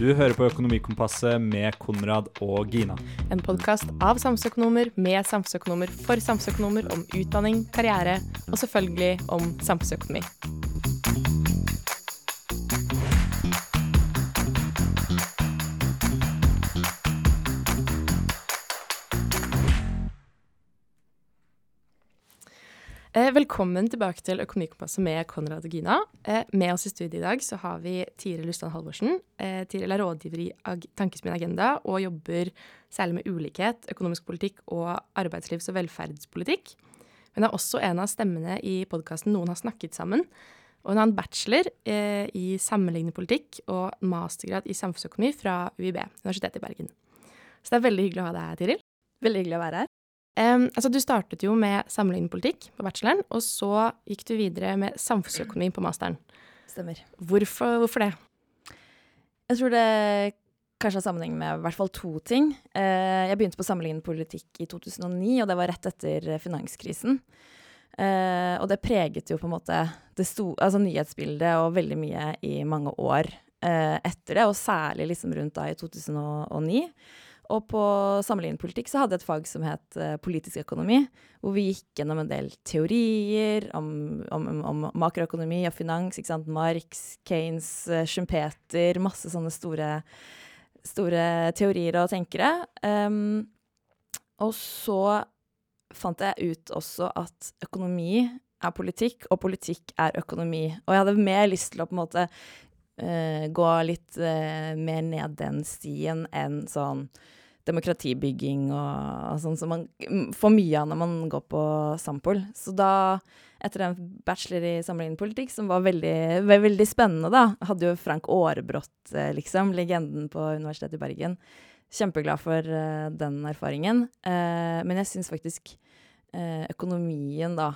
Du hører på Økonomikompasset med Konrad og Gina. En podkast av samfunnsøkonomer med samfunnsøkonomer for samfunnsøkonomer om utdanning, karriere og selvfølgelig om samfunnsøkonomi. Velkommen tilbake til Økonomikompasset med Konrad og Gina. Eh, med oss i studiet i dag så har vi Tiril Lustan Halvorsen. Eh, Tiril er rådgiver i Tankesmien Agenda og jobber særlig med ulikhet, økonomisk politikk og arbeidslivs- og velferdspolitikk. Hun er også en av stemmene i podkasten Noen har snakket sammen. Og hun har en bachelor eh, i sammenlignende politikk og mastergrad i samfunnsøkonomi fra UiB, Universitetet i Bergen. Så det er veldig hyggelig å ha deg her, Tiril. Veldig hyggelig å være her. Um, altså, du startet jo med sammenlignende politikk på bacheloren, og så gikk du videre med samfunnsøkonomi på masteren. Stemmer. Hvorfor, hvorfor det? Jeg tror det kanskje har sammenheng med i hvert fall to ting. Uh, jeg begynte på sammenlignende politikk i 2009, og det var rett etter finanskrisen. Uh, og det preget jo på en måte det sto, altså nyhetsbildet og veldig mye i mange år uh, etter det, og særlig liksom rundt da i 2009. Og på sammenlignet politikk så hadde jeg et fag som het uh, politisk økonomi, hvor vi gikk gjennom en del teorier om, om, om makroøkonomi og finans. ikke sant? Marx, Keynes, uh, Schumpeter, masse sånne store, store teorier og tenkere. Um, og så fant jeg ut også at økonomi er politikk, og politikk er økonomi. Og jeg hadde mer lyst til å på en måte uh, gå litt mer ned den stien enn sånn demokratibygging og, og sånn som man får mye av når man går på Sampol. Så da, etter en bachelor i sammenlignende politikk, som var veldig, veldig spennende, da, hadde jo Frank Aarebrot, eh, liksom, legenden på Universitetet i Bergen. Kjempeglad for uh, den erfaringen. Uh, men jeg syns faktisk uh, økonomien da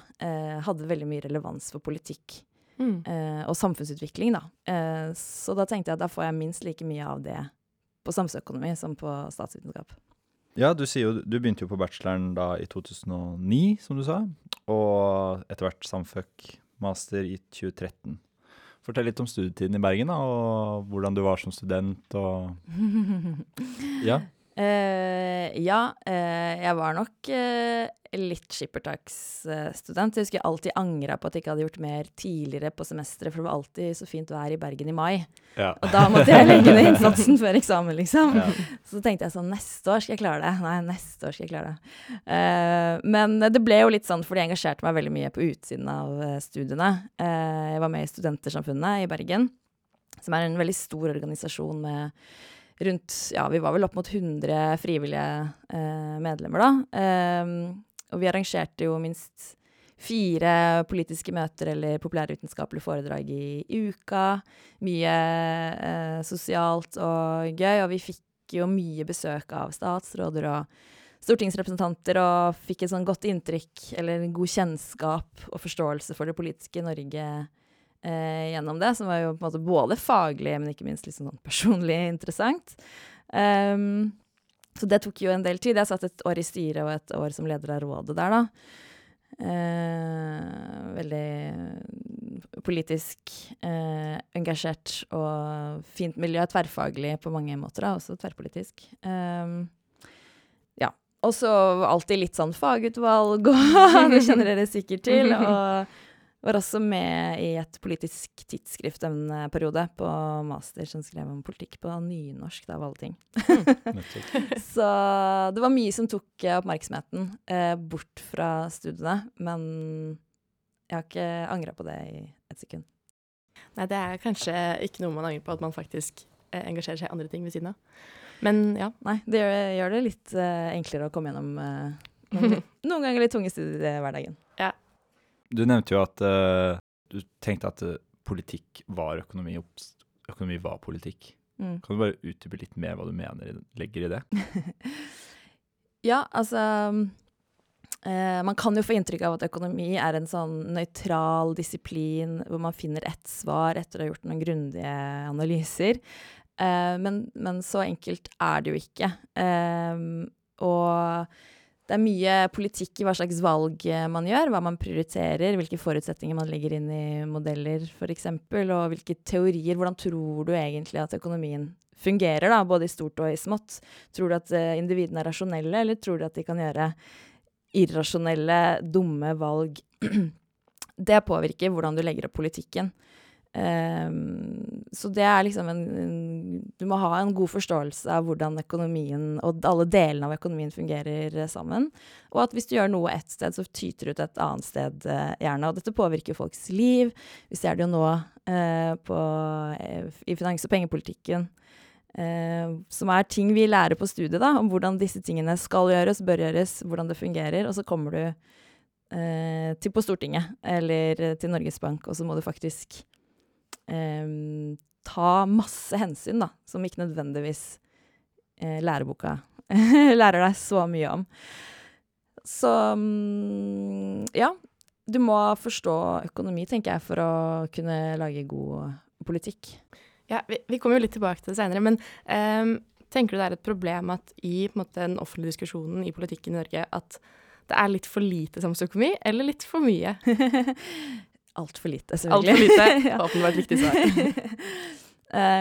hadde veldig mye relevans for politikk. Mm. og samfunnsutvikling, da. så da tenkte jeg at da får jeg minst like mye av det på samfunnsøkonomi som på statsvitenskap. Ja, du jo Du begynte jo på bacheloren da i 2009, som du sa. Og etter hvert samføk-master i 2013. Fortell litt om studietiden i Bergen, da, og hvordan du var som student og Ja. Uh, ja, uh, jeg var nok uh, litt skippertaksstudent. Jeg husker jeg alltid angra på at jeg ikke hadde gjort mer tidligere på semesteret, for det var alltid så fint vær i Bergen i mai. Ja. Og da måtte jeg legge ned innsatsen før eksamen, liksom. Ja. Så tenkte jeg sånn Neste år skal jeg klare det. Nei, neste år skal jeg klare det. men det ble jo litt sånn fordi jeg engasjerte meg veldig mye på utsiden av studiene. jeg var med i Studentersamfunnet i Bergen, som er en veldig stor organisasjon med rundt Ja, vi var vel opp mot 100 frivillige eh, medlemmer, da. Eh, og vi arrangerte jo minst fire politiske møter eller populærvitenskapelige foredrag i, i uka. Mye eh, sosialt og gøy, og vi fikk jo mye besøk av statsråder og stortingsrepresentanter, og fikk et sånn godt inntrykk, eller god kjennskap og forståelse for det politiske Norge eh, gjennom det, som var jo på en måte både faglig, men ikke minst liksom sånn personlig interessant. Um, så det tok jo en del tid. Jeg satt et år i styret og et år som leder av rådet der, da. Eh, veldig politisk eh, engasjert og fint miljø. Tverrfaglig på mange måter, da, også tverrpolitisk. Eh, ja. Og så alltid litt sånn fagutvalg, og det kjenner dere sikkert til. Og var også med i et politisk tidsskrift en periode på master som skrev om politikk på nynorsk, av alle ting. Mm. så det var mye som tok eh, oppmerksomheten eh, bort fra studiene. Men jeg har ikke angra på det i et sekund. Nei, det er kanskje ikke noe man angrer på, at man faktisk eh, engasjerer seg i andre ting ved siden av. Men ja. Nei, det gjør, gjør det litt eh, enklere å komme gjennom eh, noen ganger litt tunge studier i hverdagen. Ja, du nevnte jo at uh, du tenkte at uh, politikk var økonomi, økonomi var politikk. Mm. Kan du bare utdype litt mer hva du mener legger i det? ja, altså uh, Man kan jo få inntrykk av at økonomi er en sånn nøytral disiplin hvor man finner ett svar etter å ha gjort noen grundige analyser. Men, men, så enkelt er det jo ikke. og det er mye politikk i hva slags valg eh, man gjør, hva man prioriterer, hvilke forutsetninger man legger inn i modeller f.eks., og hvilke teorier. Hvordan tror du egentlig at økonomien fungerer, da, både i stort og i smått. Tror du at uh, individene er rasjonelle, eller tror du at de kan gjøre irrasjonelle, dumme valg? det påvirker hvordan du legger opp politikken. Um, så det er liksom en, en, Du må ha en god forståelse av hvordan økonomien og alle delene av økonomien fungerer sammen. Og at hvis du gjør noe ett sted, så tyter det ut et annet sted, uh, gjerne. Og dette påvirker folks liv. Vi ser det jo nå eh, på, uh, i finans- og pengepolitikken. som er ting vi lærer på studiet, da, om hvordan disse tingene skal gjøres, bør gjøres, hvordan det fungerer. Og så kommer du til på Stortinget eller til Norges Bank, og så må du faktisk eh, ta masse hensyn, da, som ikke nødvendigvis eh, læreboka lærer deg så mye om. Så um, ja. Du må forstå økonomi, tenker jeg, for å kunne lage god politikk. Ja, vi, vi kommer jo litt tilbake til det senere, men um, tenker du det er et problem at i måte, den offentlige diskusjonen i politikken i Norge at det er litt for lite samfunnsøkonomi, eller litt for mye? Altfor lite, selvfølgelig. Altfor lite. ja. Åpenbart riktig svar.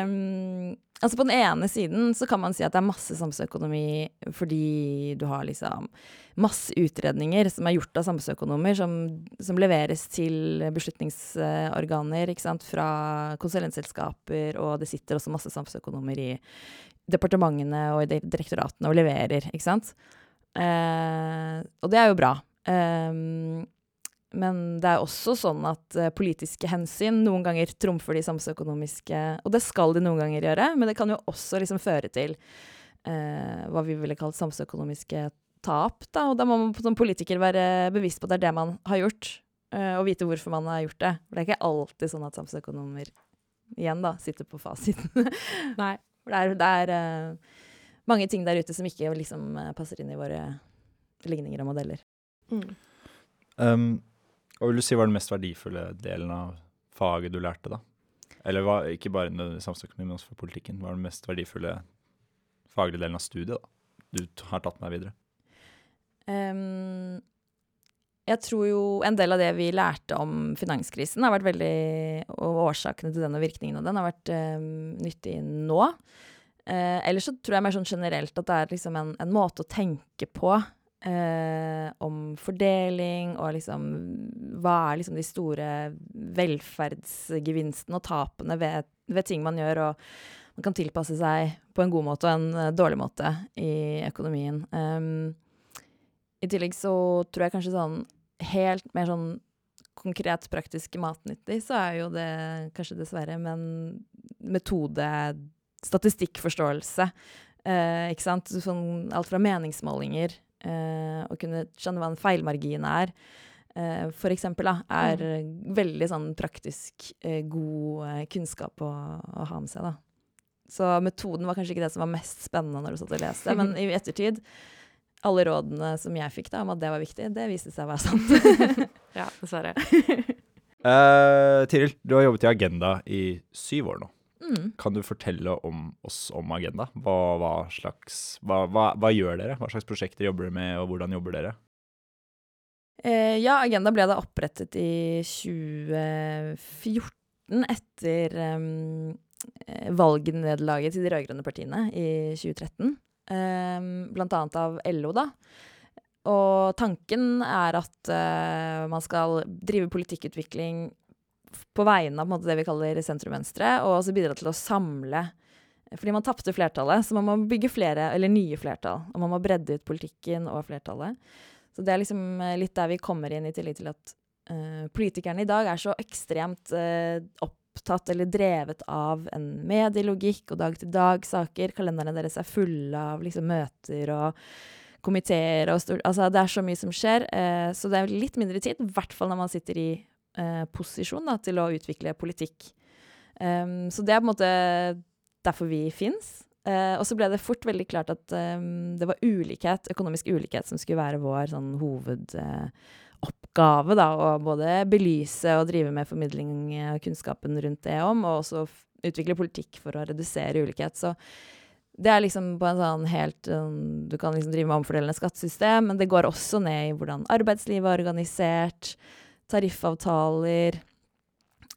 um, altså på den ene siden så kan man si at det er masse samfunnsøkonomi fordi du har liksom masse utredninger som er gjort av samfunnsøkonomer, som, som, leveres til beslutningsorganer fra konsulentselskaper, og det sitter også masse samfunnsøkonomer i departementene og i direktoratene og leverer, ikke sant. Uh, og det er jo bra. Um, men det er også sånn at uh, politiske hensyn noen ganger trumfer de samfunnsøkonomiske Og det skal de noen ganger gjøre, men det kan jo også liksom føre til eh, hva vi ville kalt samfunnsøkonomiske tap. Da. Og da må man som politiker være bevisst på at det er det man har gjort, eh, og vite hvorfor man har gjort det. For det er ikke alltid sånn at samfunnsøkonomer igjen da, sitter på fasiten. Nei. For det er, det er mange ting der ute som ikke liksom passer inn i våre ligninger og modeller. Mm. Um, hva vil du si var den mest verdifulle delen av faget du lærte, da? Eller hva, ikke bare samfunnsøkonomi, men også for politikken. Hva er den mest verdifulle faglige delen av studiet da, du har tatt med deg videre? Um, jeg tror jo en del av det vi lærte om finanskrisen, har vært veldig, og årsakene til den og virkningen av den, har vært um, nyttig nå. Uh, ellers så tror jeg mer sånn generelt at det er liksom en, en måte å tenke på eh, om fordeling og liksom Hva er liksom de store velferdsgevinstene og tapene ved, ved, ting man gjør, og man kan tilpasse seg på en god måte og en uh, dårlig måte i økonomien. Um, I tillegg så tror jeg kanskje sånn helt mer sånn konkret praktisk matnyttig, så er jo det kanskje dessverre, men metode, statistikkforståelse, eh, ikke sant. Sånn, alt fra meningsmålinger å kunne skjønne hva en feilmargin er, uh, for eksempel, da, er mm. veldig sånn praktisk uh, god kunnskap å, å, ha med seg, da. Så metoden var kanskje ikke det som var mest spennende når du satt og leste, men i ettertid alle rådene som jeg fikk da, om at det var viktig, det viste seg å være sant. ja, dessverre. uh, Tiril, du har jobbet i Agenda i syv år nå. Mm. Kan du fortelle om oss om Agenda? Hva, hva, slags, hva, hva, gjør dere? Hva slags prosjekter jobber dere med, og hvordan jobber dere? Eh, ja, Agenda ble da opprettet i 2014 etter um, valgnederlaget til de rød-grønne partiene i 2013. Um, blant annet av LO, da. Og tanken er at uh, man skal drive politikkutvikling på vegne av måte, det vi kaller sentrum-venstre, og også bidra til å samle fordi man tapte flertallet, så man må bygge flere, eller nye flertall. Og man må bredde ut politikken og flertallet. Så det er liksom eh, litt der vi kommer inn, i tillegg til at uh, politikerne i dag er så ekstremt uh, opptatt eller drevet av en medielogikk og dag-til-dag-saker. Kalenderne deres er fulle av liksom, møter og komiteer og Altså, det er så mye som skjer. Uh, så det er litt mindre tid, i hvert fall når man sitter i eh, posisjon da, til å utvikle politikk. Um, så det er på en måte derfor vi fins. Uh, og så ble det fort veldig klart at um, det var ulikhet, økonomisk ulikhet som skulle være vår sånn, hovedoppgave. Uh, å både belyse og drive med formidling av kunnskapen rundt det om, og også utvikle politikk for å redusere ulikhet. Så det er liksom på en sånn helt um, Du kan liksom drive med omfordelende skattesystem, men det går også ned i hvordan arbeidslivet er organisert tariffavtaler,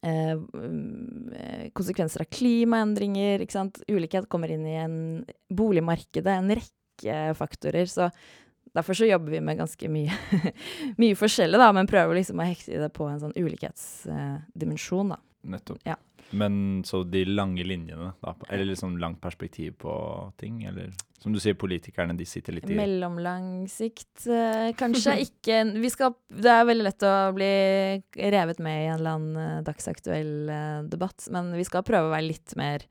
eh, mm, eh, konsekvenser av klimaendringer. Ikke sant? Ulikhet kommer inn i en boligmarkedet, en rekke faktorer. Så derfor så jobber vi med ganske mye, mye forskjellig, da, men prøver liksom å hekte det på en sånn ulikhetsdimensjon, da. Nettopp. Ja. Men så de lange linjene, da, eller liksom langt perspektiv på ting, eller som du sier, politikerne, de sitter litt i Mellomlang sikt, eh, kanskje ikke. Vi skal, det er veldig lett å bli revet med i en eller annen eh, dagsaktuell eh, debatt, men vi skal prøve å være litt mer,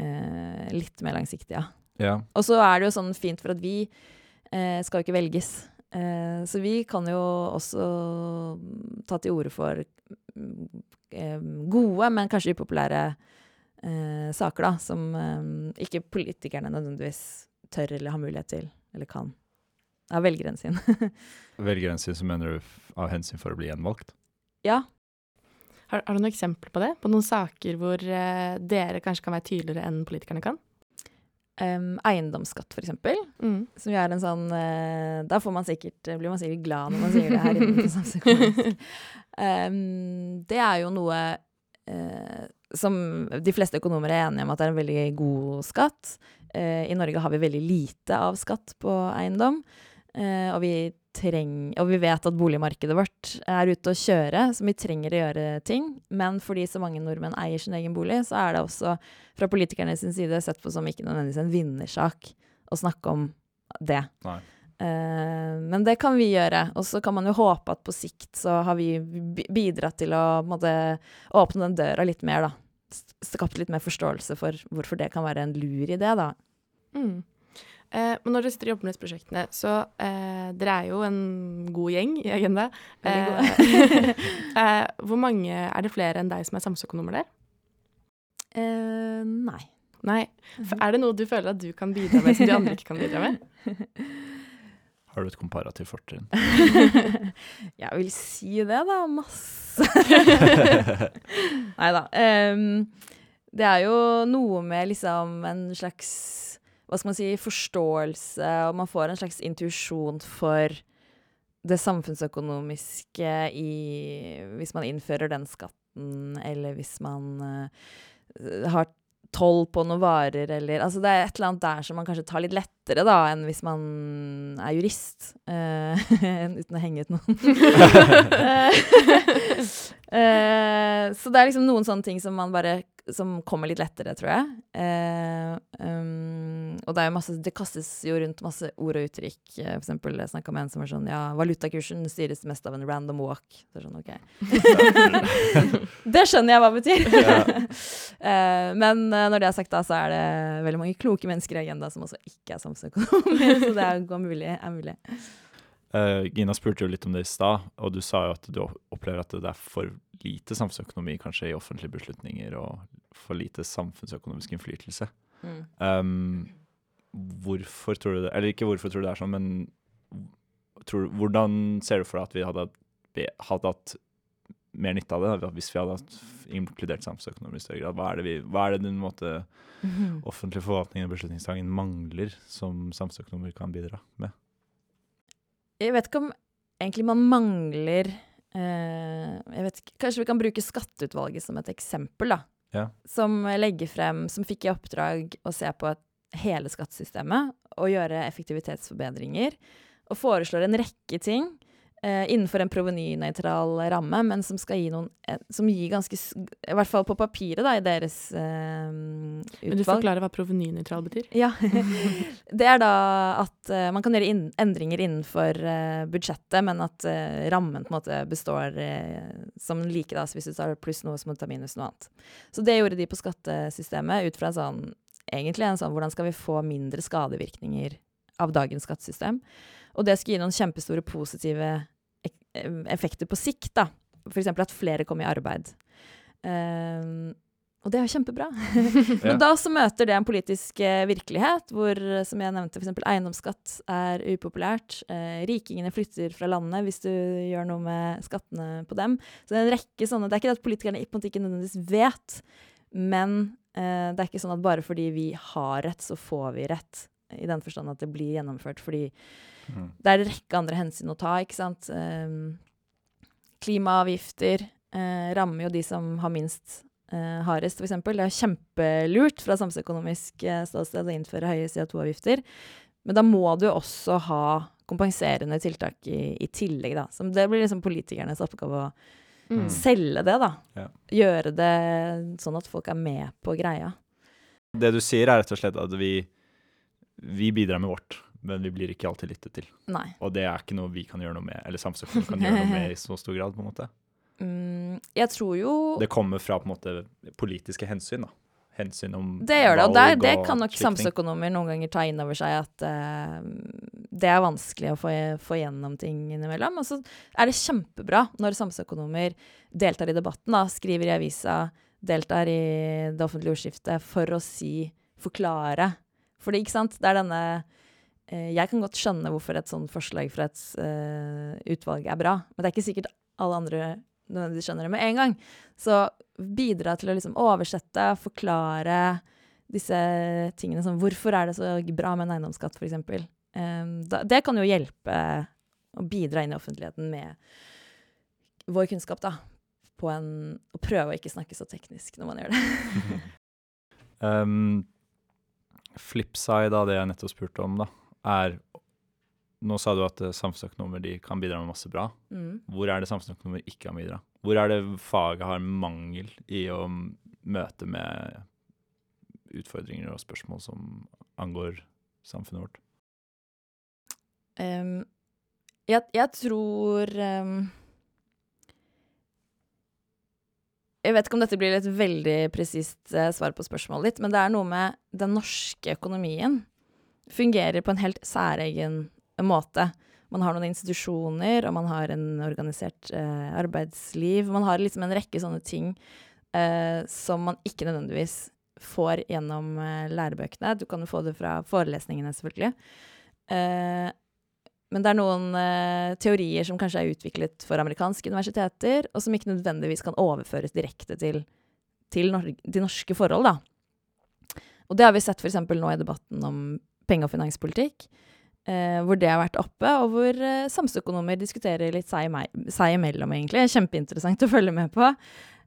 eh, litt mer langsiktige, ja. Ja. Og så er det jo sånn fint for at vi eh, skal jo ikke velges. Eh, så vi kan jo også ta til orde for mm, gode, men kanskje upopulære eh, saker, da, som eh, ikke politikerne nødvendigvis tør eller har mulighet til, eller kan. Av velgeren sin. Velgeren sin, så mener du av hensyn for å bli gjenvalgt? ja. Har, har du noen eksempler på det? På noen saker hvor eh, dere kanskje kan være tydeligere enn politikerne kan? Em, eiendomsskatt, for eksempel. Mm. Som jo er en sånn uh, Da får man sikkert, blir man sikkert glad når man sier det her inne på Samfunnsøkonomisk. Em, det er jo noe uh, som de fleste økonomer er enige om at det er en veldig god skatt. Uh, I Norge har vi veldig lite av skatt på eiendom. eh, og, vi treng, og vi vet at boligmarkedet vårt er ute å kjøre, så vi trenger å gjøre ting. Men fordi så mange nordmenn eier sin egen bolig, så er det også fra politikerne sin side sett på som ikke nødvendigvis en vinnersak å snakke om det. Nei. Eh, men det kan vi gjøre. Og så kan man jo håpe at på sikt så har vi bidratt til å måte, åpne den døra litt mer, da. Skapt litt mer forståelse for hvorfor det kan være en lur idé, da. Mm. Eh, men når dere sitter og jobber med disse prosjektene, så eh, dere er jo en god gjeng i Agenda. Eh, eh, hvor mange er det flere enn deg som er samfunnsøkonomer der? Eh, nei. Nei. For er det noe du føler at du kan bidra med som de andre ikke kan bidra med? Har du et komparativt fortrinn? Jeg vil si det, da. Masse. Nei da. det er jo noe med liksom en slags Hva skal man si forståelse, og man får en slags intuisjon for det samfunnsøkonomiske i Hvis man innfører den skatten, eller hvis man uh, har toll på noen varer, eller Altså det er et eller annet der som man kanskje tar litt lettere, da, enn hvis man er jurist. Uh, uten å henge ut noen. uh, så det er liksom noen sånne ting som man bare Som kommer litt lettere, tror jeg. Eh, um, og det er masse Det kastes jo rundt masse ord og uttrykk. Eh, For eksempel jeg snakka med en som var sånn Ja, valutakursen styres mest av en random walk. Så er sånn, OK. det skjønner jeg hva det betyr. Eh, men eh, når det er sagt, da, så er det veldig mange kloke mennesker i Agenda som også ikke er samfunnsøkonomer. så det er, mulig, er mulig. Eh, Gina spurte jo litt om det i stad, og du sa jo at du opplever at det er for lite samfunnsøkonomi kanskje i offentlige beslutninger, og for lite samfunnsøkonomisk innflytelse. Mm. Um, hvorfor tror du det Eller ikke hvorfor tror du det er sånn, men tror, hvordan ser du for deg at vi hadde, hadde hatt mer nytte av det hvis vi hadde inkludert samfunnsøkonomi i større grad? Hva er det, vi, hva er det den måte offentlig forvaltning og beslutningstagen mangler, som samfunnsøkonomer kan bidra med? Jeg vet ikke om egentlig man mangler eh, jeg vet ikke, Kanskje vi kan bruke Skatteutvalget som et eksempel, da. Ja. Som legger frem Som fikk i oppdrag å se på hele skattesystemet og gjøre effektivitetsforbedringer. Og foreslår en rekke ting innenfor en provenynøytral ramme, men som skal gi noen eh, Som gir ganske I hvert fall på papiret, da, i deres eh, Men du forklarer forklare hva provenynøytral betyr? Ja. Det er da at eh, man kan gjøre in endringer innenfor eh, budsjettet, men at eh, rammen på en måte består eh, som like. Da. Så hvis du tar pluss noe, så må du ta minus noe annet. Så det gjorde de på skattesystemet ut fra sånn egentlig en sånn hvordan skal vi få mindre skadevirkninger av dagens skattesystem. Og det skulle gi noen kjempestore positive effekter på sikt. da. F.eks. at flere kom i arbeid. Uh, og det er jo kjempebra. Men da så møter det en politisk eh, virkelighet, hvor som jeg nevnte, f.eks. eiendomsskatt er upopulært. Eh, rikingene flytter fra landet hvis du gjør noe med skattene på dem. Så det er en rekke sånne Det er ikke det at politikerne måte ikke nødvendigvis vet, men eh, det er ikke sånn at bare fordi vi har rett, så får vi rett. I den forstand at det blir gjennomført. Fordi Mm. det er en rekke andre hensyn å ta, ikke sant. Um, klimaavgifter, uh, rammer jo de som har minst uh, hardest, f.eks. Det er kjempelurt fra samfunnsøkonomisk uh, ståsted å innføre høye CO2-avgifter. Men da må du også ha kompenserende tiltak i, i tillegg, da. Så det blir liksom politikernes oppgave å Mm. selge det, da. Ja. Gjøre det sånn at folk er med på greia. Det du sier, er rett og slett at vi, vi bidrar med vårt, men vi blir ikke alltid lyttet til. Nei. Og det er ikke noe vi kan gjøre noe med, eller samfunnet kan gjøre noe med i så stor grad. på en måte. Mm, jeg tror jo Det kommer fra på en måte politiske hensyn. da. Hensyn om Det gjør det, og der, det kan nok samfunnsøkonomer noen ganger ta inn over seg at uh, det er vanskelig å få, få gjennom ting innimellom. Og så er det kjempebra når samfunnsøkonomer deltar i debatten, da, skriver i avisa, deltar i det offentlige ordskiftet for å si, forklare. Fordi, ikke sant, det er denne eh, Jeg kan godt skjønne hvorfor et sånt forslag fra et eh, utvalg er bra, men det er ikke sikkert alle andre nødvendigvis skjønner det med en gang. Så bidra til å liksom oversette, forklare disse tingene som Hvorfor er det så bra med en eiendomsskatt, f.eks.? Um, det kan jo hjelpe å bidra inn i offentligheten med vår kunnskap, da. På en, å prøve å ikke snakke så teknisk når man gjør det. Um, Flipside av det jeg nettopp spurte om, da, er Nå sa du at eh, samfunnsøkonomer de kan bidra med masse bra. Mm. Hvor er det samfunnsøkonomer ikke kan bidra? Hvor er det faget har mangel i å møte med utfordringer og spørsmål som angår samfunnet vårt? Um, jeg, jeg tror um, Jeg vet ikke om dette blir et veldig presist eh, svar på spørsmålet ditt, men det er noe med den norske økonomien fungerer på en helt særegen måte. Man har noen institusjoner, og man har en organisert eh, arbeidsliv. Man har liksom en rekke sånne ting eh, som man ikke nødvendigvis får gjennom eh, lærebøkene. Du kan jo få det fra forelesningene, selvfølgelig. Men det er noen eh, teorier som kanskje er utviklet for amerikanske universiteter, og som ikke nødvendigvis kan overføres direkte til, til, nor de norske forhold, da. Og det har vi sett f.eks. nå i debatten om penge- og finanspolitikk, eh, hvor det har vært oppe, og hvor eh, samfunnsøkonomer diskuterer litt seg, seg imellom, egentlig. Kjempeinteressant å følge med på.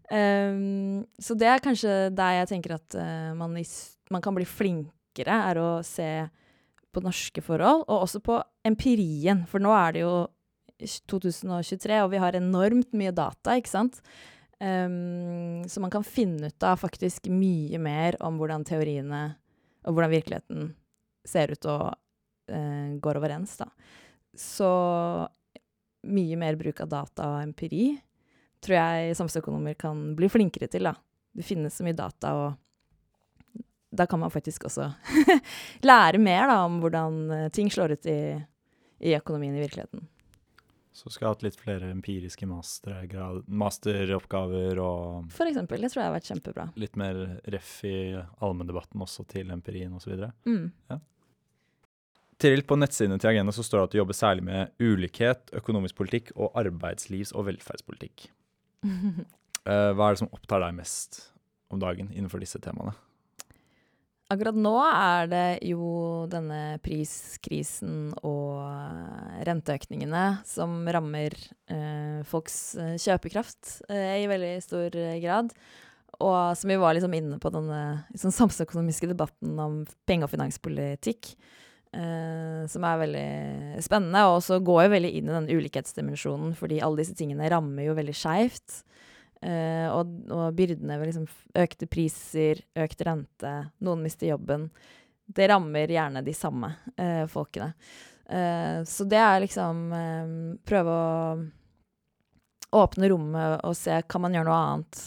Um, så det er kanskje der jeg tenker at uh, man, man kan bli flinkere, er å se på norske forhold, og også på empirien. For nå er det jo 2023, og vi har enormt mye data, ikke sant? Um, så man kan finne ut av faktisk mye mer om hvordan teoriene og hvordan virkeligheten ser ut og uh, går overens, da. Så mye mer bruk av data og empiri tror jeg samfunnsøkonomer kan bli flinkere til, da. Det finnes så mye data, og da kan man faktisk også lære mer da, om hvordan eh, ting slår ut i, i økonomien i virkeligheten. Så skal jeg ha hatt litt flere empiriske mastergrad, masteroppgaver og For eksempel. Det tror jeg har vært kjempebra. litt mer ref i allmenndebatten også til empirien osv. Mm. Tiril, på nettsidene til Agenda så står det at du jobber særlig med ulikhet, økonomisk politikk og arbeidslivs- og velferdspolitikk. Eh, hva er det som opptar deg mest om dagen innenfor disse temaene? Akkurat nå er det jo denne priskrisen og eh, renteøkningene som rammer eh, folks eh, kjøpekraft eh, i veldig stor grad. Og som vi var liksom inne på denne liksom, samfunnsøkonomiske debatten om penge- og finanspolitikk. eh, som er veldig spennende, og også går jo veldig inn i den ulikhetsdimensjonen, fordi alle disse tingene rammer jo veldig skeivt. Eh, og, og byrdene ved liksom økte priser, økt rente, noen mister jobben. Det rammer gjerne de samme eh, folkene. Eh, så det er liksom eh, Prøve å åpne rommet og se kan man gjøre noe annet.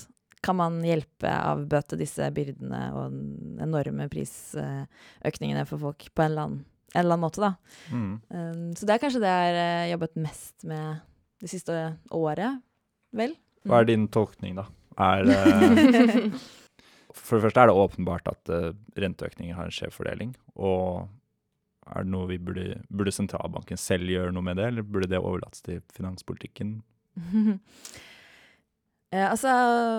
Kan man hjelpe avbøte disse byrdene og den enorme prisøkningene for folk på en eller annen, en eller annen måte, da. Mm. Så det er kanskje det jeg har jobbet mest med det siste året, vel. Hva er din tolkning, da? Er, eh, for det første er det åpenbart at eh, renteøkninger har en skjev fordeling. Og er det noe vi burde Burde sentralbanken selv gjøre noe med det, eller burde det overlates til finanspolitikken? Eh, altså,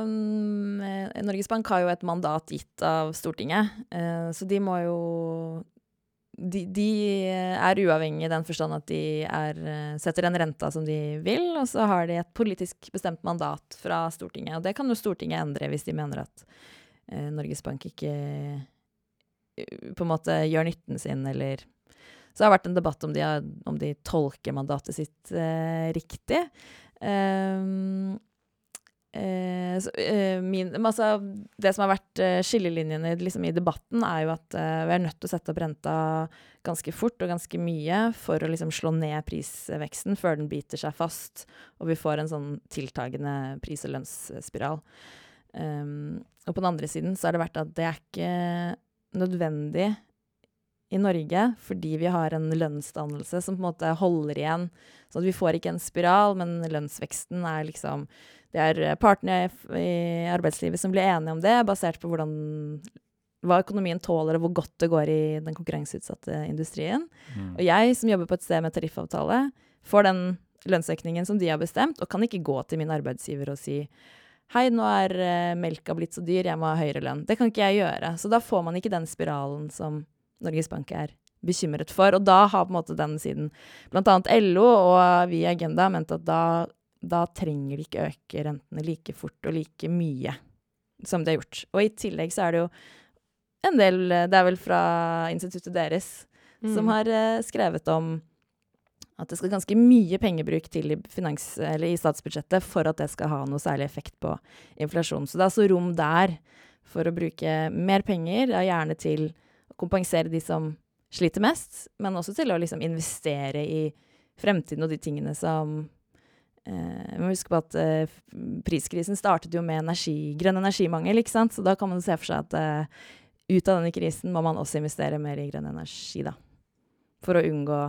mm, eh, Norges Bank har jo et mandat gitt av Stortinget, eh, så de må jo de, de er uavhengige i den forstand at de er, eh, setter den renta som de vil, og så har de et politisk bestemt mandat fra Stortinget. Og det kan jo Stortinget endre hvis de mener at eh, Norges Bank ikke eh, på en måte gjør nytten sin, eller Så det har vært en debatt om de, har, om de tolker mandatet sitt eh, riktig. Um, Eh, så, eh, min, altså, det som har vært eh, skillelinjene liksom, i debatten, er jo at eh, vi er nødt til å sette opp renta ganske fort og ganske mye for å liksom, slå ned prisveksten før den biter seg fast og vi får en sånn tiltagende pris- og lønnsspiral. Um, og på den andre siden så har det vært at det er ikke nødvendig i Norge fordi vi har en lønnsdannelse som på en måte holder igjen. Så vi får ikke en spiral, men lønnsveksten er liksom det er eh, partene i arbeidslivet som blir enige om det, basert på hvordan, hva økonomien tåler, og hvor godt det går i den konkurranseutsatte industrien. Mm. Og jeg, som jobber på et sted med tariffavtale, får den lønnsøkningen som de har bestemt, og kan ikke gå til min arbeidsgiver og si Hei, nå er uh, melka blitt så dyr, jeg må ha høyere lønn. Det kan ikke jeg gjøre. Så da får man ikke den spiralen som Norges Bank er bekymret for. Og da har på en måte den siden bl.a. LO og vi i Agenda ment at da da trenger de ikke øke rentene like fort og like mye som de har gjort. Og i tillegg så er det jo en del Det er vel fra instituttet deres mm. som har uh, skrevet om at det skal ganske mye pengebruk til i, finans, i, statsbudsjettet for at det skal ha noe særlig effekt på inflasjon. Så det er altså rom der for å bruke mer penger, ja, gjerne til å kompensere de som sliter mest, men også til å liksom investere i fremtiden og de tingene som Eh, vi må huske på at eh, priskrisen startet jo med energi, grønn energimangel, ikke sant? Så da kan man se for seg at eh, ut av denne krisen må man også investere mer i grønn energi, da. For å unngå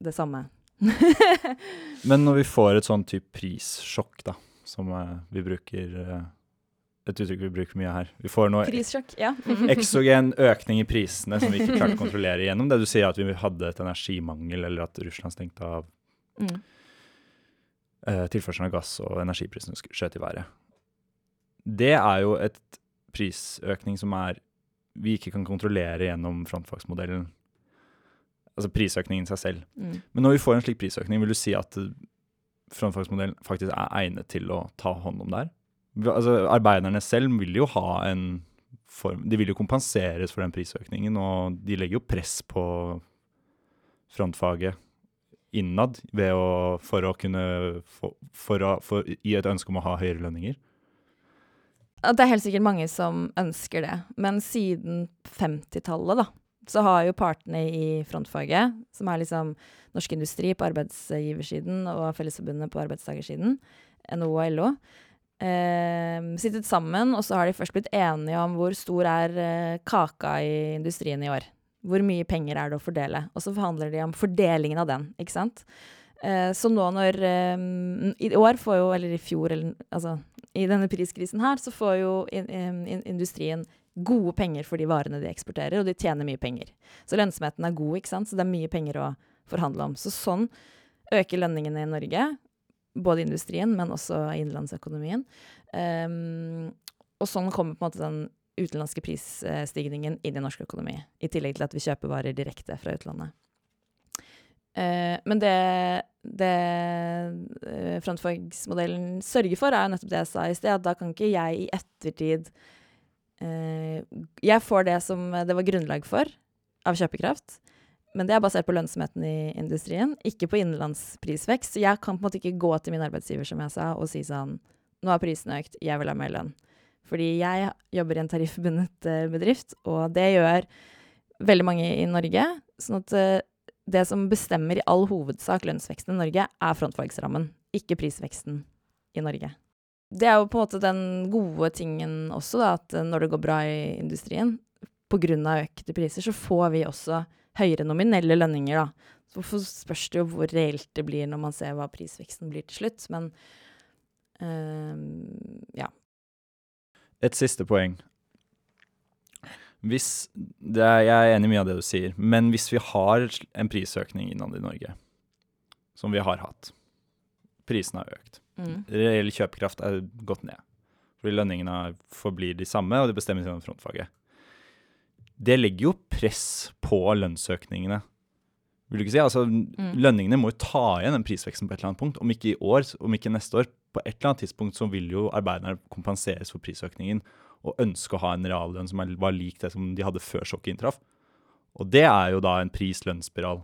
det samme. Men når vi får et sånn type prissjokk, da, som vi bruker et uttrykk vi bruker mye her. Vi får nå Prissjokk, ja. eksogen økning i prisene som vi ikke klarte å kontrollere gjennom det du sier at vi hadde et energimangel, eller at Russland stengte av. Mm eh, tilførselen av gass og energiprisene skjøt i været. Det er jo et prisøkning som er vi ikke kan kontrollere gjennom frontfagsmodellen. Altså prisøkningen seg selv. Mm. Men når vi får en slik prisøkning, vil du si at frontfagsmodellen faktisk er egnet til å ta hånd om det her? Altså, arbeiderne selv vil jo ha en form De vil jo kompenseres for den prisøkningen, og de legger jo press på frontfaget innad å, for å kunne for, for å, et ønske om å ha høyere lønninger? Det er helt sikkert mange som ønsker det. Men siden 50-tallet, da, så har jo partene i frontfaget, som er liksom Norsk Industri på arbeidsgiversiden og Fellesforbundet på arbeidstakersiden, NHO og LO, eh, sittet sammen, og så har de først blitt enige om hvor stor er eh, kaka i industrien i år. Hvor mye penger er det å fordele? Og så forhandler de om fordelingen av den, ikke sant. Eh, så nå når eh, I år får jo, eller i fjor, eller altså i denne priskrisen her, så får jo in, in, industrien gode penger for de varene de eksporterer, og de tjener mye penger. Så lønnsomheten er god, ikke sant. Så det er mye penger å forhandle om. Så sånn øker lønningene i Norge. Både industrien, men også innenlandsøkonomien. Um, og sånn kommer på en måte den utenlandske prisstigningen inn i norsk økonomi, i tillegg til at vi kjøper varer direkte fra utlandet. Eh, men det, det eh, frontfagsmodellen sørger for, er jo nettopp det jeg sa i sted, at da kan ikke jeg i ettertid eh, Jeg får det som det var grunnlag for av kjøpekraft, men det er basert på lønnsomheten i industrien, ikke på innenlandsprisvekst. Så jeg kan på en måte ikke gå til min arbeidsgiver som jeg sa, og si sånn Nå har prisen økt, jeg vil ha mer lønn. Fordi jeg jobber i en tariffbundet eh, bedrift, og det gjør veldig mange i Norge. Sånn at eh, det som bestemmer i all hovedsak lønnsveksten i Norge, er frontfagsrammen, ikke prisveksten i Norge. Det er jo på en måte den gode tingen også, da, at når det går bra i industrien, pga. økte priser, så får vi også høyere nominelle lønninger, da. Så spørs det jo hvor reelt det blir når man ser hva prisveksten blir til slutt. Men øh, ja. Et siste poeng. Hvis er, Jeg er enig i mye av det du sier, men hvis vi har en prisøkning innad i Norge, som vi har hatt Prisene har økt. Mm. Reell kjøpekraft er gått ned. Fordi lønningene forblir de samme, og det bestemmes gjennom frontfaget. det legger jo press på lønnsøkningene. Vil du ikke si? Altså, Mm. Lønningene må jo ta igjen den prisveksten på et eller annet punkt. Om ikke i år, om ikke neste år. På et eller annet tidspunkt så vil jo arbeiderne kompenseres for prisøkningen og ønske å ha en reallønn som var lik det som de hadde før sjokket inntraff. Og det er jo da en pris-lønnsspiral,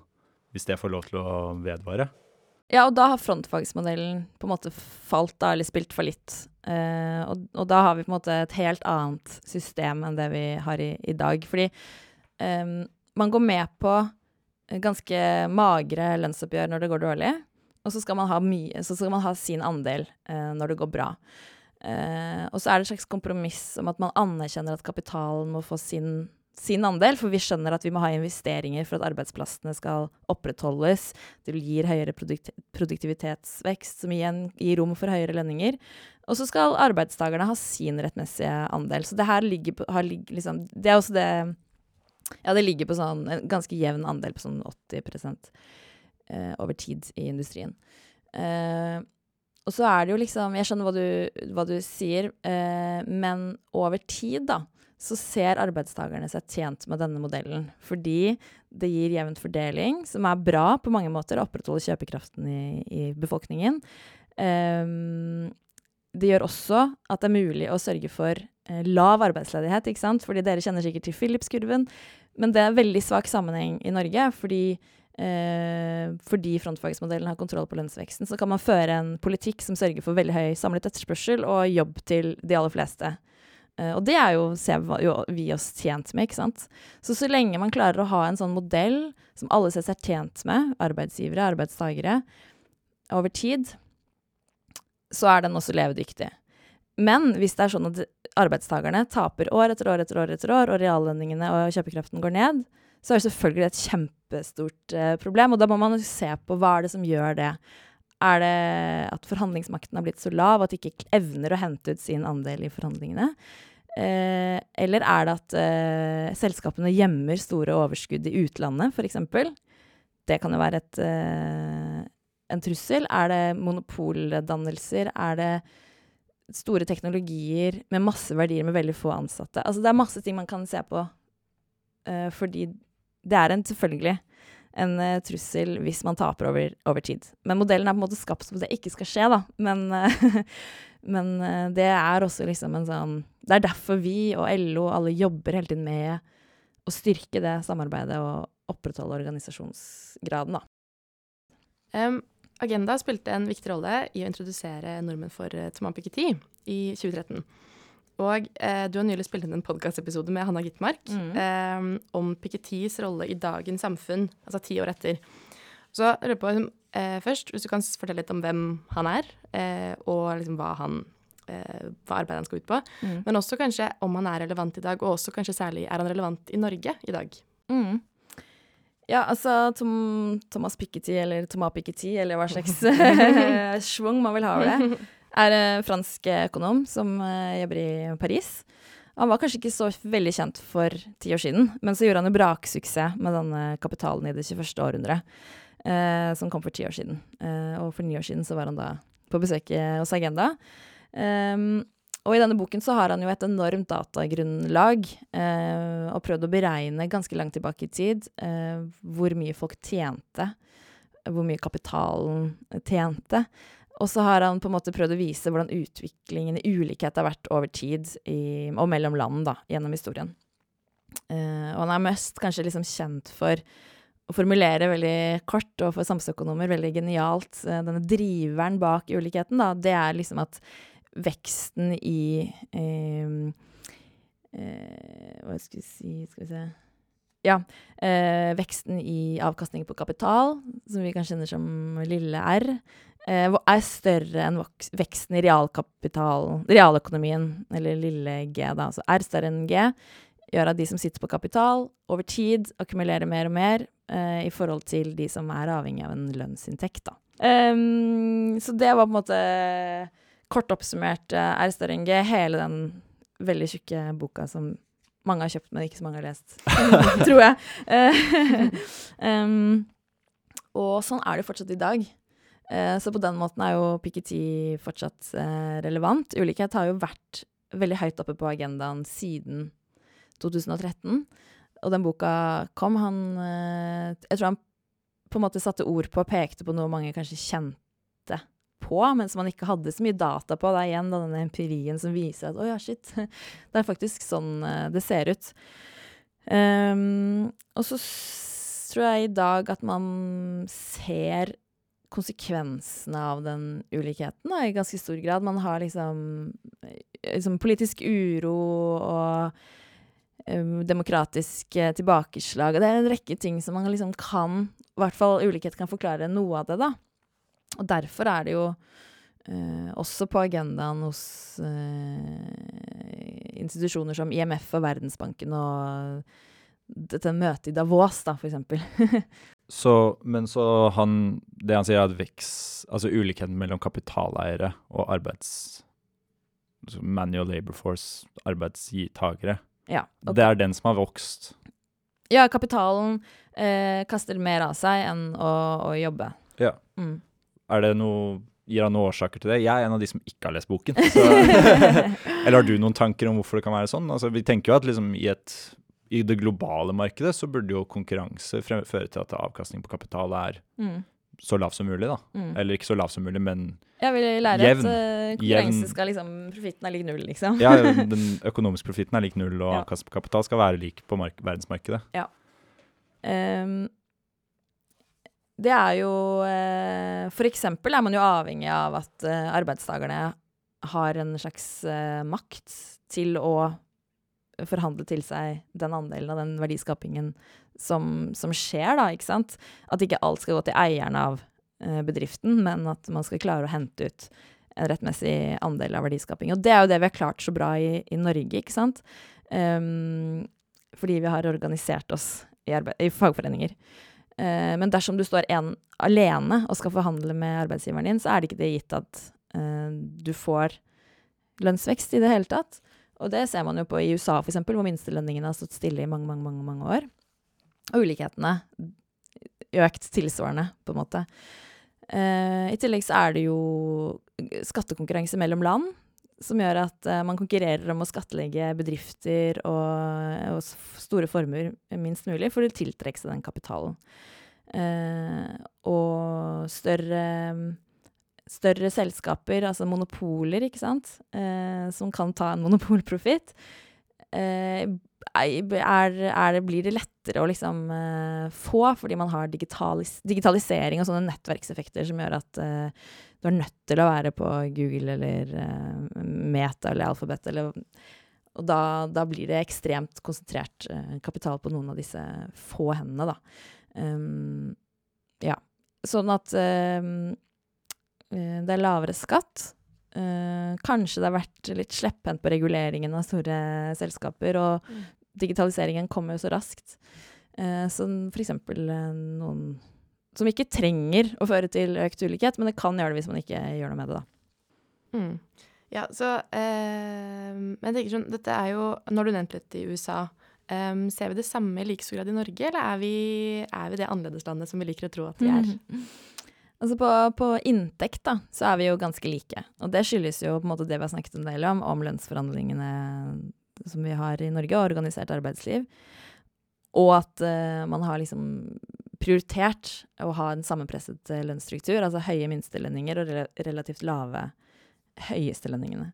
hvis det får lov til å vedvare. Ja, og da har frontfagsmodellen på en måte falt da, eller spilt fallitt. Eh, og, og da har vi på en måte et helt annet system enn det vi har i, i dag. Fordi eh, man går med på ganske magre lønnsoppgjør når det går dårlig, og så skal man ha, mye, så skal man ha sin andel eh, når det går bra. Eh, og så er det et slags kompromiss om at man anerkjenner at kapitalen må få sin, sin andel, for vi skjønner at vi må ha investeringer for at arbeidsplassene skal opprettholdes. Det gir høyere produkt produktivitetsvekst, som igjen gir rom for høyere lønninger. Og så skal arbeidstakerne ha sin rettmessige andel. Så det her ligger på har, liksom, Det er også det Ja, det ligger på sånn en ganske jevn andel på sånn 80 eh, over tid i industrien. Eh, og så er det jo liksom Jeg skjønner hva du, hva du sier, eh, men over tid, da, så ser arbeidstakerne seg tjent med denne modellen. Fordi det gir jevn fordeling, som er bra på mange måter, å opprettholde kjøpekraften i, i befolkningen. Um, det gjør også at det er mulig å sørge for eh, lav arbeidsledighet, ikke sant? Fordi dere kjenner sikkert til Philips-kurven, men det er veldig svak sammenheng i Norge, fordi fordi frontfagsmodellen har kontroll på lønnsveksten, så kan man føre en politikk som sørger for veldig høy samlet etterspørsel og jobb til de aller fleste. Eh, og det er jo, ser vi- oss tjent med, ikke sant. Så så lenge man klarer å ha en sånn modell som alle ser seg tjent med, arbeidsgivere, arbeidstagere, over tid, så er den også levedyktig. Men hvis det er sånn at arbeidstakerne taper år etter år etter år, etter år, og reallønningene og kjøpekraften går ned, så er det selvfølgelig et kjempestort eh, problem. Og da må man jo se på hva er det som gjør det. Er det at forhandlingsmakten har blitt så lav at de ikke evner å hente ut sin andel i forhandlingene? Eh, eller er det at eh, selskapene gjemmer store overskudd i utlandet, f.eks.? Det kan jo være et, eh, en trussel. Er det monopoldannelser? Er det store teknologier med masse verdier med veldig få ansatte? Altså det er masse ting man kan se på, eh, fordi det er en selvfølgelig en uh, trussel hvis man taper over, over tid. Men modellen er på en måte skapt som det ikke skal skje, da. Men, uh, men uh, det er også liksom en sånn Det er derfor vi og LO alle jobber hele tiden med å styrke det samarbeidet og opprettholde organisasjonsgraden, da. Um, Agenda spilte en viktig rolle i å introdusere nordmenn for Thomas Piketty i 2013. Og eh, du har nylig spilt inn en podkastepisode med Hanna Gitmark Mm. eh, om Piketis rolle i dagens samfunn, altså ti år etter. Så jeg lurer på eh, først, hvis du kan fortelle litt om hvem han er, eh, og liksom hva han eh, hva arbeidet han skal ut på. Mm. Men også kanskje om han er relevant i dag, og også kanskje særlig er han relevant i Norge i dag. Mm. Ja, altså Tom, Thomas Piketty, eller Thomas Piketty, eller hva slags schwung man vil ha over det, er en fransk økonom som eh, jobber i Paris. Han var kanskje ikke så veldig kjent for ti år siden, men så gjorde han jo braksuksess med denne kapitalen i det 21. århundret, eh, som kom for ti år siden. Eh, og for ni år siden så var han da på besøk eh, hos Agenda. Um, og i denne boken så har han jo et enormt datagrunnlag, eh, og prøvd å beregne ganske langt tilbake i tid eh, hvor mye folk tjente, hvor mye kapitalen tjente. Og så har han på en måte prøvd å vise hvordan utviklingen i ulikhet har vært over tid, i, og mellom land, da, gjennom historien. Uh, og han er mest kanskje liksom kjent for å formulere veldig kort, og for samfunnsøkonomer veldig genialt, uh, denne driveren bak ulikheten, da, det er liksom at veksten i uh, Hva skal vi si Skal vi se Ja. Eh, veksten i avkastning på kapital, som vi kan kjenne som lille r, er større enn veksten i realøkonomien, eller lille g, da. Altså r større enn g gjør at de som sitter på kapital, over tid akkumulerer mer og mer eh, i forhold til de som er avhengig av en lønnsinntekt, da. Um, så det var på en måte kort oppsummert uh, R større enn G, hele den veldig tjukke boka som mange har kjøpt, men ikke så mange har lest, tror jeg. um, og sånn er det fortsatt i dag. Eh, så på den måten er jo Piketty fortsatt eh, relevant. Ulikhet har jo vært veldig høyt oppe på agendaen siden 2013. og den boka kom, han eh, Jeg tror han på en måte satte ord på og pekte på noe mange kanskje kjente på, men som man ikke hadde så mye data på. Det er igjen da, denne empirien som viser at å ja, shit, det er faktisk sånn det ser ut. Um, og så tror jeg i dag at man ser konsekvensene av den ulikheten da, i ganske stor grad. Man har liksom, eh, liksom politisk uro og um, demokratisk eh, tilbakeslag. Og det er en rekke ting som man liksom kan I hvert fall ulikhet kan forklare noe av det, da. Og derfor er det jo uh, også på agendaen hos uh, institusjoner som IMF og Verdensbanken og dette møtet i Davos, da, for eksempel. Så, men så han Det han sier, er at vekst Altså ulikheten mellom kapitaleiere og arbeids... altså Manual labor force, arbeidstakere. ja. okay. Det er den som har vokst. Ja, kapitalen eh, kaster mer av seg enn å, å jobbe. Ja. Mm. Er det noe Gir han noen årsaker til det? Jeg er en av de som ikke har lest boken. Så, eller har du noen tanker om hvorfor det kan være sånn? Altså, vi tenker jo at liksom i, et, i det globale markedet så burde jo konkurranse føre til at avkastning på kapital er Mm. så lav som mulig, da. Mm. Eller ikke så lav som mulig, men Jeg vil lære Jevn. at konkurranse Jevn. skal liksom Profitten er lik null, liksom. ja, den økonomiske profitten er lik null, og Ja. avkastning på kapital skal være lik på mark verdensmarkedet. Um, det er jo eh, For eksempel er man jo avhengig av at eh, arbeidstakerne har en slags eh, makt til å forhandle til seg den andelen av den verdiskapingen som, som skjer, da, ikke sant? At ikke alt skal gå til eieren av eh, bedriften, men at man skal klare å hente ut en rettmessig andel av verdiskaping. Og det er jo det vi har klart så bra i, i Norge, ikke sant? Um, fordi vi har organisert oss i, i fagforeninger. Uh, men dersom du står en alene og skal forhandle med arbeidsgiveren din, så er det ikke det gitt at uh, du får lønnsvekst i det hele tatt. Og det ser man jo på i USA, for eksempel, hvor minstelønningene har stått stille i mange, mange, mange, mange år. Og ulikhetene økt tilsvarende, på en måte. Eh, I tillegg så er det jo skattekonkurranse mellom land, som gjør at eh, man konkurrerer om å skattlegge bedrifter og, og store formuer minst mulig, for å tiltrekke seg den kapitalen. Eh, og større, større selskaper, altså monopoler, ikke sant, eh, som kan ta en monopolprofitt, eh, blir det lettere å liksom eh, få, fordi man har digitalis digitalisering og sånne nettverkseffekter som gjør at eh, du er nødt til å være på Google eller eh, Meta eller Alphabet. Eller, og da, da blir det ekstremt konsentrert eh, kapital på noen av disse få hendene, da. Um, ja. Sånn at um, det er lavere skatt. Eh, kanskje det har vært litt slepphendt på reguleringen av store selskaper, og Mm. digitaliseringen kommer jo så raskt. Så for eksempel eh, noen som ikke trenger å føre til økt ulikhet, men det kan gjøre det hvis man ikke gjør noe med det, da. Mm. Ja, så eh, Men jeg tenker sånn, dette er jo Når du nevnte litt i USA, eh, ser vi det samme i like stor grad i Norge, eller er vi, er vi det annerledeslandet som vi liker å tro at vi er? Altså på, på inntekt da, så er vi jo ganske like. Og det skyldes jo på en måte det vi har snakket en del om, om lønnsforhandlingene som vi har i Norge, og organisert arbeidsliv. Og at uh, man har liksom prioritert å ha en sammenpresset eh, lønnsstruktur, altså høye minstelønninger og re relativt lave høyestelønningene.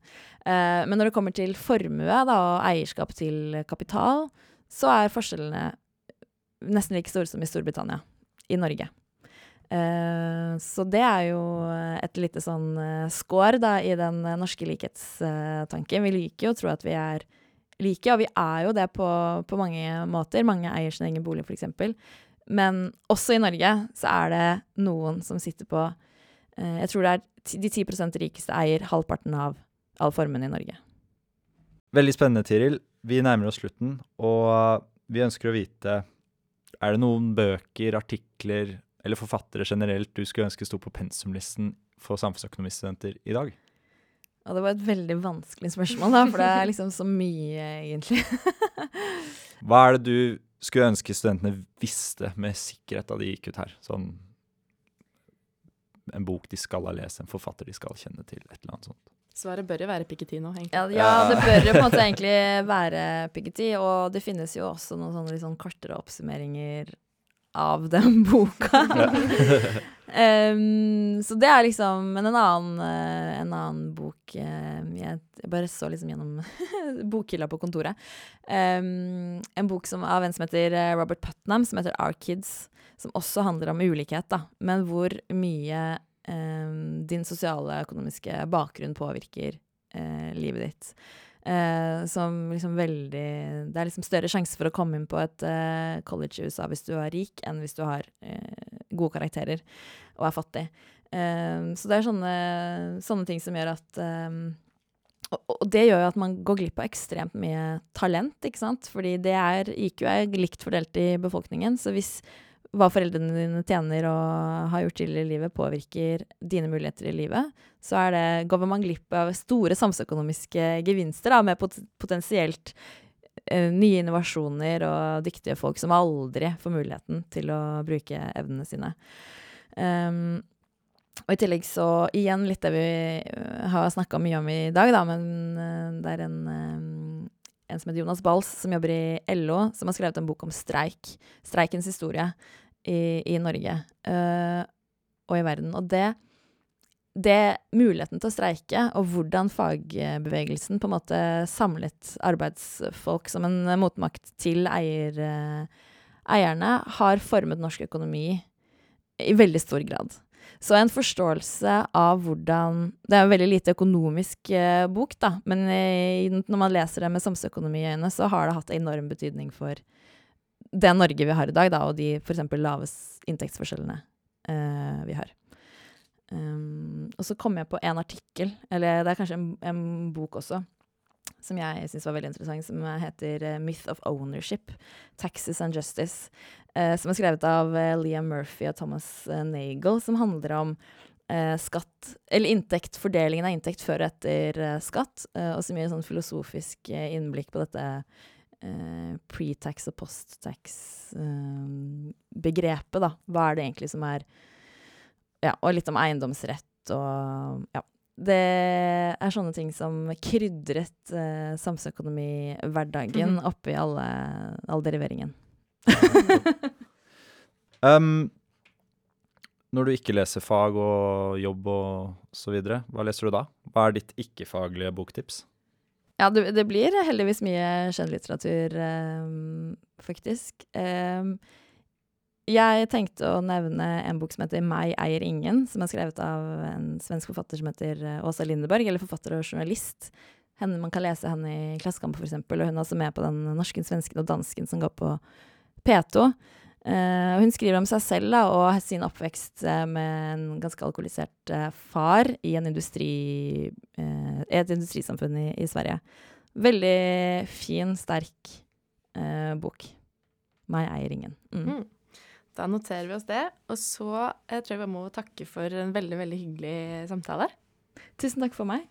Uh, men når det kommer til formue da, og eierskap til kapital, så er forskjellene nesten like store som i Storbritannia i Norge. Eh, så det er jo et lite sånn skår score da, i den eh, norske likhetstanken. vi liker jo å tro at vi er like, og vi er jo det på, på mange måter. Mange eier sin egen bolig, f.eks. Men også i Norge så er det noen som sitter på eh, Jeg tror det er de 10% rikeste eier halvparten av all formuen i Norge. Veldig spennende, Tiril. Vi nærmer oss slutten, og vi ønsker å vite Er det noen bøker, artikler eller forfattere generelt du skulle ønske sto på pensumlisten for samfunnsøkonomistudenter i dag? Ja, det var et veldig vanskelig spørsmål, da, for det er liksom så mye, egentlig. Hva er det du skulle ønske studentene visste med sikkerhet da de gikk ut her? Sånn en bok de skal ha lest, en forfatter de skal kjenne til, et eller annet sånt. Svaret bør jo være Piketty nå, egentlig. Ja, ja, det bør jo på en måte egentlig være Piketty, og det finnes jo også noen sånne litt sånn kortere oppsummeringer av den boka. um, så det er liksom Men en annen, uh, en annen bok uh, jeg, jeg, bare så liksom gjennom bokhylla på kontoret. Um, en bok som, av en som heter eh, Robert Putnam, som heter Our Kids. Som også handler om ulikhet, da, men hvor mye um, din sosiale og økonomiske bakgrunn påvirker livet ditt. Uh, som liksom veldig Det er liksom større sjanse for å komme inn på et eh, college i USA hvis du er rik, enn hvis du har eh, gode karakterer og er fattig. så det er sånne, sånne, ting som gjør at um, og, og, det gjør jo at man går glipp av ekstremt mye talent, ikke sant. Fordi det er IQ er likt fordelt i befolkningen. Så hvis hva foreldrene dine tjener og har gjort tidligere i livet, påvirker dine muligheter i livet, så er det, går man glipp av store samfunnsøkonomiske gevinster da, med pot potensielt uh, nye innovasjoner og dyktige folk som aldri får muligheten til å bruke evnene sine. Um, og i tillegg så igjen litt det vi eh, har snakka mye om i dag, da, men uh, det er en um, en som heter Jonas Bals, som jobber i LO, som har skrevet en bok om streik. Streikens historie i, i Norge uh, og i verden. Og det, det Muligheten til å streike, og hvordan fagbevegelsen på en måte samlet arbeidsfolk som en motmakt til eier, uh, eierne, har formet norsk økonomi i veldig stor grad. Så en forståelse av hvordan Det er en veldig lite økonomisk eh, bok, da, men i, når man leser det med samfunnsøkonomi i øynene, så har det hatt enorm betydning for det Norge vi har i dag, da, og de f.eks. laveste inntektsforskjellene uh, vi har. Um, og så kom jeg på en artikkel, eller det er kanskje en, en bok også, som jeg syns var veldig interessant, som heter uh, 'Myth of Ownership Taxes and Justice'. Uh, som er skrevet av Liam Murphy og Thomas Nagel, som handler om skatt, eller inntekt, fordelingen av inntekt før og etter skatt, og gir en sånn filosofisk innblikk på dette eh, pre-tax og post-tax-begrepet, eh, da. Hva er det egentlig som er Ja, og litt om eiendomsrett og Ja. Det er sånne ting som krydret eh, samfunnsøkonomihverdagen mm -hmm. oppi alle, all deriveringen. um, når du ikke leser fag og jobb og så videre, hva leser du da? Hva er ditt ikke-faglige boktips? Ja, det, det, blir heldigvis mye skjønnlitteratur, um, faktisk. Um, jeg tenkte å nevne en bok som heter 'Meg eier ingen', som er skrevet av en svensk forfatter som heter eh, Åsa Lindeborg, eller forfatter og journalist. Henne, man kan lese henne i Klassekampen, f.eks., og hun er også med på den norsken, svensken og dansken som går på P2. Uh, hun skriver om seg selv da, og sin oppvekst uh, med en ganske alkoholisert uh, far i industri, et industrisamfunn i, i, Sverige. Veldig fin, sterk bok. Meg eier ingen. Mm. Mm. Da noterer vi oss det. Og så jeg tror jeg vi må takke for en veldig, veldig hyggelig samtale. Tusen takk for meg.